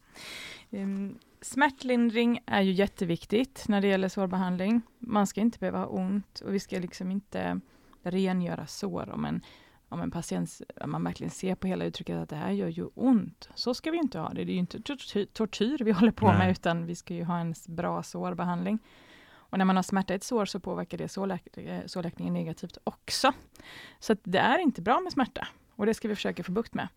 Um, smärtlindring är ju jätteviktigt när det gäller sårbehandling. Man ska inte behöva ha ont och vi ska liksom inte rengöra sår om en, om en patient, om man verkligen ser på hela uttrycket att det här gör ju ont. Så ska vi inte ha det. Det är ju inte tortyr, tortyr vi håller på Nej. med, utan vi ska ju ha en bra sårbehandling. Och när man har smärta i ett sår så påverkar det sårläk sårläkningen negativt också. Så det är inte bra med smärta. Och det ska vi försöka få bukt med.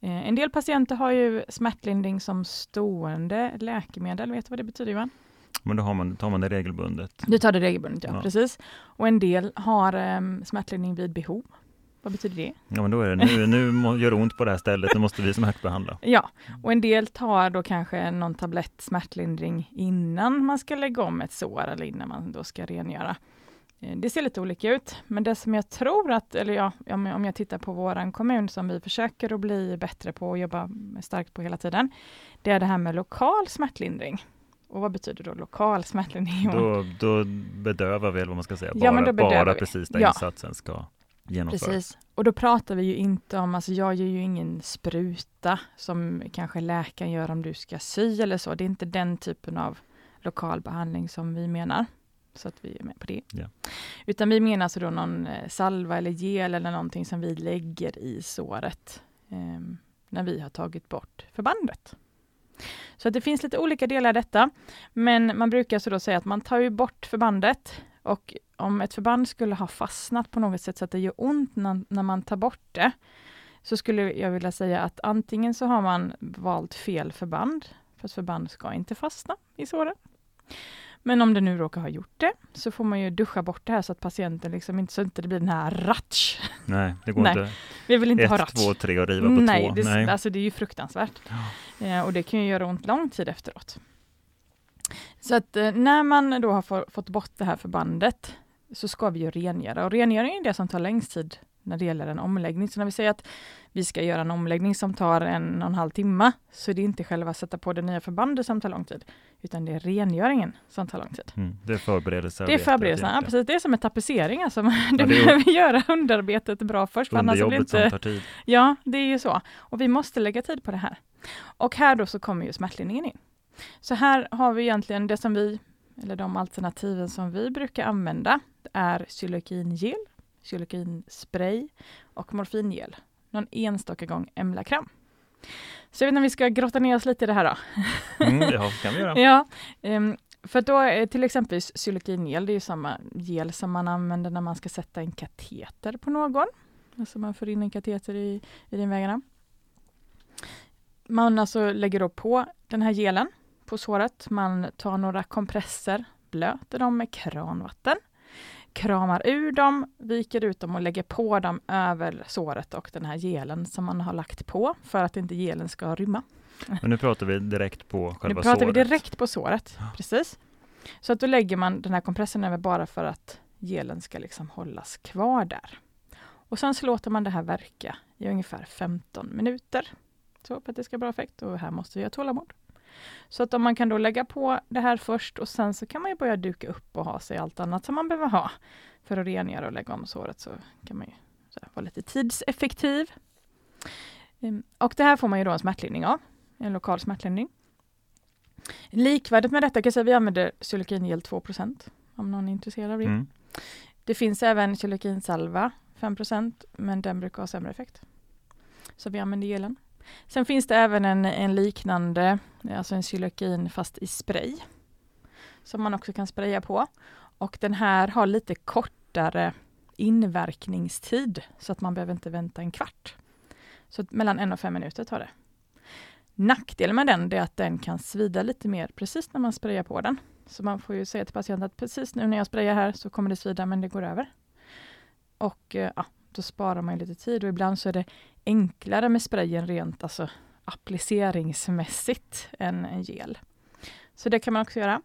Eh, en del patienter har ju smärtlindring som stående läkemedel. Vet du vad det betyder Johan?
Men då man, tar man det regelbundet?
Du tar det regelbundet, ja, ja. precis. Och en del har um, smärtlindring vid behov. Vad betyder det?
Ja, men då är det nu, nu gör det ont på det här stället, nu måste vi smärtbehandla.
Ja, och en del tar då kanske någon tablett smärtlindring innan man ska lägga om ett sår eller innan man då ska rengöra. Eh, det ser lite olika ut, men det som jag tror att, eller ja, om jag tittar på våran kommun som vi försöker att bli bättre på och jobba starkt på hela tiden, det är det här med lokal smärtlindring. Och vad betyder då lokal smärtlindring?
Då, då bedövar vi, eller vad man ska säga, bara, ja, bara precis där ja. insatsen ska genomföras. Precis.
Och då pratar vi ju inte om, alltså jag gör ju ingen spruta som kanske läkaren gör om du ska sy eller så. Det är inte den typen av lokal behandling som vi menar. Så att vi är med på det. Ja. Utan vi menar alltså då någon eh, salva eller gel eller någonting som vi lägger i såret eh, när vi har tagit bort förbandet. Så att det finns lite olika delar i detta. Men man brukar så då säga att man tar ju bort förbandet och om ett förband skulle ha fastnat på något sätt så att det gör ont när, när man tar bort det, så skulle jag vilja säga att antingen så har man valt fel förband, för att förband ska inte fastna i såren. Men om det nu råkar ha gjort det, så får man ju duscha bort det här så att patienten liksom inte, så inte det blir den här ratsch.
Nej, det går Nej, inte.
Vi vill inte
Ett,
ha ratsch.
två, tre och riva på
Nej,
två.
Det, Nej, alltså det är ju fruktansvärt. Ja. Eh, och det kan ju göra ont lång tid efteråt. Så att eh, när man då har få, fått bort det här förbandet, så ska vi ju rengöra. Och rengöring är det som tar längst tid när det gäller en omläggning. Så när vi säger att vi ska göra en omläggning som tar en och en halv timme, så är det inte själva sätta på det nya förbandet som tar lång tid, utan det är rengöringen som tar lång tid.
Mm, det är förberedelser.
Det är förberedelserna, ja, precis. Det är som en tapetsering, alltså. Ja, du behöver göra underarbetet bra först.
Underjobbet inte... som tar tid.
Ja, det är ju så. Och vi måste lägga tid på det här. Och här då så kommer ju smärtlindringen in. Så här har vi egentligen det som vi, eller de alternativen som vi brukar använda, är xylokingel, xylokinspray och morfingel. Någon enstaka gång emlakram. Så jag vet inte om vi ska grotta ner oss lite i det här då.
Mm, ja, kan vi göra.
ja, um, för då är till exempel xylokingel, det är samma gel som man använder när man ska sätta en kateter på någon. Alltså man får in en kateter i urinvägarna. Man alltså lägger då på den här gelen på såret. Man tar några kompresser, blöter dem med kranvatten, kramar ur dem, viker ut dem och lägger på dem över såret och den här gelen som man har lagt på för att inte gelen ska rymma.
Men nu pratar vi direkt på själva såret?
Nu pratar såret. vi direkt på såret, precis. Så att då lägger man den här kompressen över bara för att gelen ska liksom hållas kvar där. Och sen så låter man det här verka i ungefär 15 minuter. Så för att det ska ha bra effekt och här måste vi ha tålamod. Så att om man kan då lägga på det här först och sen så kan man ju börja duka upp och ha sig allt annat som man behöver ha för att rengöra och lägga om såret så kan man ju vara lite tidseffektiv. Ehm, och det här får man ju då en smärtlindring av, en lokal smärtlindring. Likvärdigt med detta kan jag säga att vi använder Xylokingel 2% om någon är intresserad av det. Mm. Det finns även Xylokinsalva 5% men den brukar ha sämre effekt. Så vi använder gelen. Sen finns det även en, en liknande, alltså en Xylokin fast i spray. Som man också kan spraya på. Och den här har lite kortare inverkningstid så att man behöver inte vänta en kvart. Så mellan en och fem minuter tar det. Nackdelen med den är att den kan svida lite mer precis när man sprayar på den. Så man får ju säga till patienten att precis nu när jag sprayar här så kommer det svida men det går över. Och eh, ja, då sparar man lite tid och ibland så är det enklare med sprayen rent alltså appliceringsmässigt än en gel. Så det kan man också göra.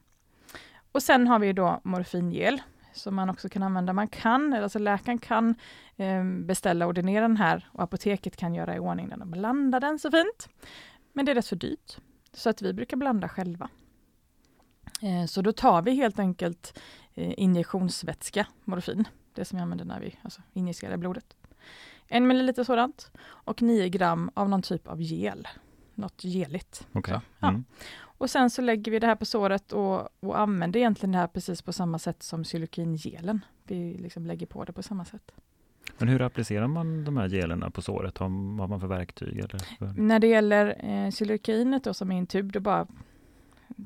Och sen har vi då morfingel som man också kan använda. Man kan, alltså läkaren kan eh, beställa och ordinera den här och apoteket kan göra i ordning den och blanda den så fint. Men det är rätt så dyrt, så att vi brukar blanda själva. Eh, så då tar vi helt enkelt eh, injektionsvätska, morfin, det som vi använder när vi alltså, injicerar blodet. En milliliter sådant och 9 gram av någon typ av gel, något geligt.
Okay.
Ja. Mm. Och sen så lägger vi det här på såret och, och använder egentligen det här precis på samma sätt som xylokingelen. Vi liksom lägger på det på samma sätt.
Men hur applicerar man de här gelerna på såret? Har, har man för verktyg? Eller för...
När det gäller eh, då, som är en tub, då bara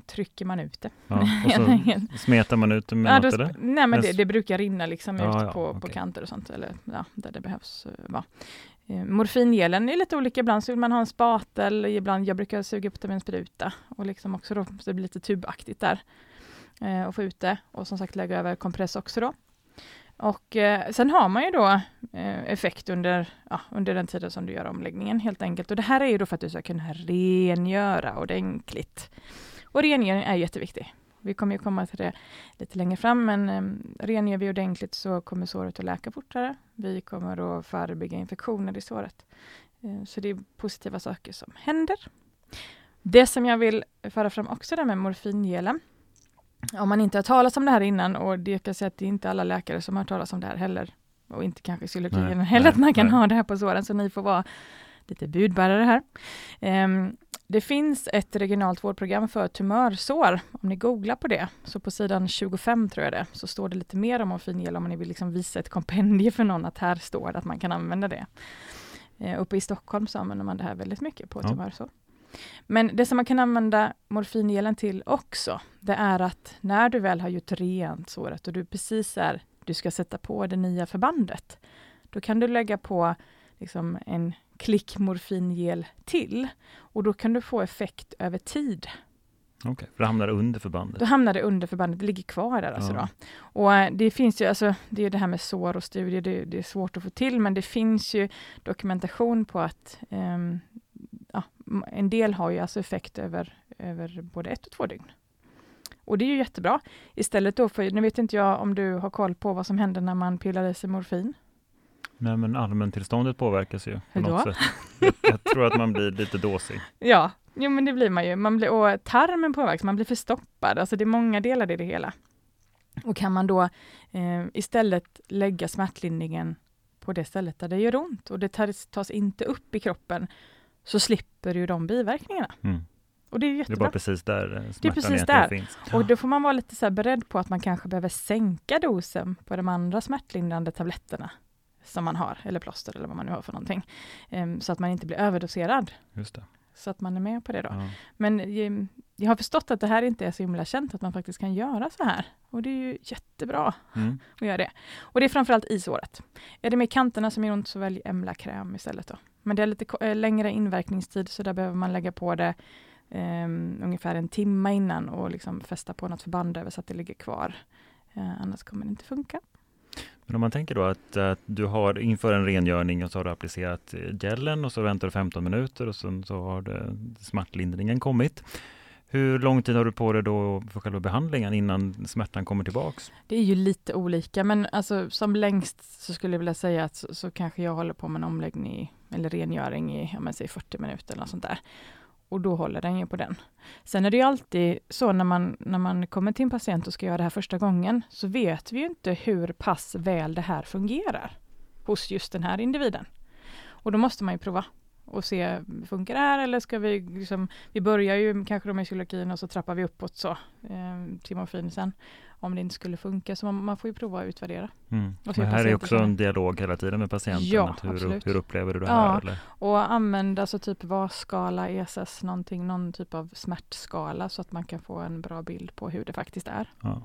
trycker man ut det.
Ja, och så smetar man ut det med ja, något,
eller? Nej, men det, det, brukar rinna liksom ja, ut på, okay. på kanter och sånt, eller ja, där det behövs eh, vara. Eh, morfingelen är lite olika, ibland så vill man ha en spatel, ibland jag brukar suga upp det med en spruta och liksom också då, så det blir lite tubaktigt där eh, och få ut det och som sagt lägga över kompress också då. Och eh, sen har man ju då eh, effekt under, ja, under den tiden som du gör omläggningen helt enkelt. Och det här är ju då för att du ska kunna rengöra ordentligt. Och rengöring är jätteviktig. Vi kommer ju komma till det lite längre fram, men eh, rengör vi ordentligt så kommer såret att läka fortare. Vi kommer att förebygga infektioner i såret. Eh, så det är positiva saker som händer. Det som jag vill föra fram också där med morfingelen, om man inte har talat om det här innan och det kan säga att det är inte alla läkare som har talat om det här heller och inte kanske xylokingen heller, att man kan nej. ha det här på såren, så ni får vara lite budbärare här. Um, det finns ett regionalt vårdprogram för tumörsår, om ni googlar på det, så på sidan 25 tror jag det, så står det lite mer om morfingel om ni vill liksom visa ett kompendie för någon att här står det att man kan använda det. Uh, uppe i Stockholm så använder man det här väldigt mycket på ja. tumörsår. Men det som man kan använda morfingelen till också, det är att när du väl har gjort rent såret och du precis är, du ska sätta på det nya förbandet, då kan du lägga på liksom en klick morfingel till och då kan du få effekt över tid.
Okej, okay, för det hamnar under förbandet?
Då hamnar det under förbandet, det ligger kvar där alltså ja. då. Och eh, det finns ju, alltså, det är det här med sår och studier, det, det, är svårt att få till, men det finns ju dokumentation på att um, ja, en del har ju alltså effekt över, över både ett och två dygn. Och det är ju jättebra. Istället då för, nu vet inte jag om du har koll på vad som händer när man pillar i sig morfin?
Nej men allmäntillståndet påverkas ju på något sätt. Jag, jag, tror att man blir lite dåsig.
Ja, jo men det blir man ju. Man blir, och tarmen påverkas, man blir förstoppad. Alltså det är många delar i det hela. Och kan man då eh, istället lägga smärtlindringen på det stället där det gör ont och det tas, tas inte upp i kroppen så slipper du de biverkningarna. Mm. Och det är jättebra.
Det är bara precis där
smärtan det är precis där. finns. Och då får man vara lite så beredd på att man kanske behöver sänka dosen på de andra smärtlindrande tabletterna som man har, eller plåster eller vad man nu har för någonting. Um, så att man inte blir överdoserad.
Just det.
Så att man är med på det då.
Ja.
Men um, jag har förstått att det här inte är så himla känt, att man faktiskt kan göra så här. Och det är ju jättebra
Mm.
att göra det. Och det är framförallt i såret. Är det med kanterna som gör ont så välj Emla-kräm istället då. Men det är lite eh, längre inverkningstid så där behöver man lägga på det um, ungefär en timme innan och liksom fästa på något förband över så att det ligger kvar. Uh, annars kommer det inte funka.
Men om man tänker då att, att du har inför en rengöring och så har du applicerat gelen och så väntar du 15 minuter och sen så har det, smärtlindringen kommit. Hur lång tid har du på dig då för själva behandlingen innan smärtan kommer tillbaks?
Det är ju lite olika, men alltså, som längst så skulle jag vilja säga att så, så kanske jag håller på med en omläggning eller rengöring i om man säger 40 minuter eller något sånt där. Och då håller den ju på den. Sen är det ju alltid så när man, när man kommer till en patient och ska göra det här första gången, så vet vi ju inte hur pass väl det här fungerar hos just den här individen. Och då måste man ju prova och se, funkar det här eller ska vi liksom, vi börjar ju kanske då med psykologin och så trappar vi uppåt så eh, till morfin sen om det inte skulle funka. Så man, man får ju prova och utvärdera.
Mm.
Och
Men här är också en dialog hela tiden med patienten.
Ja,
att hur,
absolut.
hur upplever du det
Ja.
här? Eller?
Och använda så typ VAS-skala, ESS, någonting, någon typ av smärtskala så att man kan få en bra bild på hur det faktiskt är.
Ja.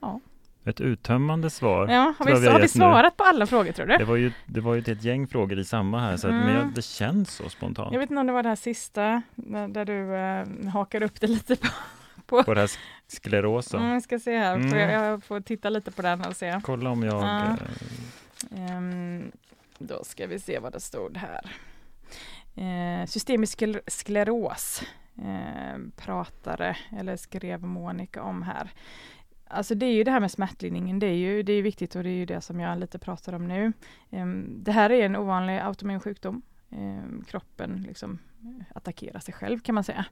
Ja.
Ett uttömmande svar.
Ja, har vi,
har
har vi
gett nu.
svarat på alla frågor tror du?
Det var ju, det var ju ett gäng frågor i samma här, så att, men
Mm.
jag, det känns så spontant.
Jag vet inte om det var det här sista där, du eh, hakar upp det lite på.
På det här sklerosen.
Mm, jag ska se här,
Mm.
jag, jag får titta lite på den och se.
Kolla om jag...
Ja.
eh,
Ehm, då ska vi se vad det stod här. Eh, systemisk skler- skleros eh, pratade, eller skrev Monica om här. Alltså det är ju det här med smärtlindringen, det är ju det är viktigt och det är ju det som jag lite pratar om nu. Ehm, det här är en ovanlig autoimmun sjukdom. Ehm, kroppen liksom attackerar sig själv kan man säga.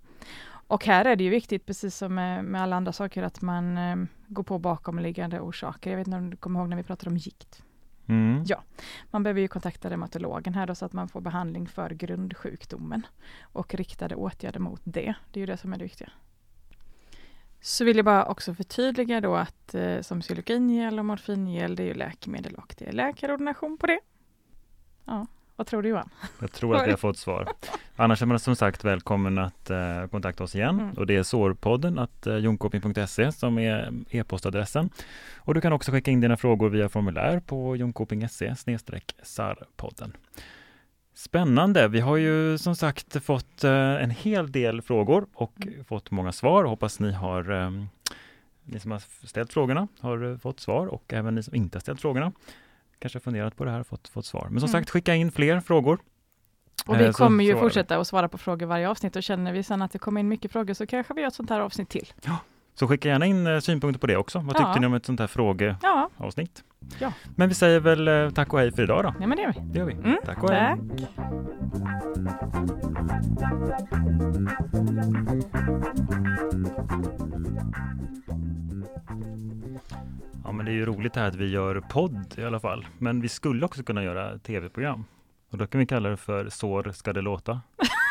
Och här är det ju viktigt, precis som med, med alla andra saker, att man eh, går på bakomliggande orsaker. Jag vet inte om du kommer ihåg när vi pratade om gikt.
Mm.
Ja. Man behöver ju kontakta reumatologen här då, så att man får behandling för grundsjukdomen och riktade åtgärder mot det. Det är ju det som är det viktiga. Så vill jag bara också förtydliga då att eh, som psylokingel och morfingel, det är ju läkemedel och det är läkarordination på det. Ja, vad tror du Johan?
Jag tror att vi har fått svar. Annars är man som sagt välkommen att eh, kontakta oss igen
Mm.
och det är sårpodden att eh, jonkoping.se som är e-postadressen. Och du kan också skicka in dina frågor via formulär på jonkoping.se sarpodden. Spännande! Vi har ju som sagt fått eh, en hel del frågor och
Mm.
fått många svar. Hoppas ni har eh, ni som har ställt frågorna har eh, fått svar och även ni som inte har ställt frågorna kanske funderat på det här och fått, fått svar. Men som
Mm.
sagt, skicka in fler frågor.
Och vi
Eh,
kommer ju fortsätta att svara på frågor varje avsnitt och känner vi sen att det kommer in mycket frågor så kanske vi gör ett sånt här avsnitt till.
Så skicka gärna in eh, synpunkter på det också. Vad tyckte
Ja.
ni om ett sånt här frågeavsnitt?
Ja, Ja.
Men vi säger väl eh, tack och hej för idag då.
ja men det gör vi.
Det gör vi.
Mm,
tack och hej.
Tack.
Ja, men det är ju roligt det här att vi gör podd i alla fall. Men vi skulle också kunna göra tv-program. Och då kan vi kalla det för Sår ska det låta.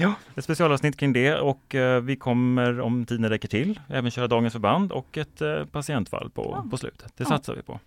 Ja, ett specialavsnitt kring det och eh, vi kommer om tiden räcker till även köra dagens förband och ett eh, patientfall på,
Ja.
på slutet. Det
Ja.
satsar vi på.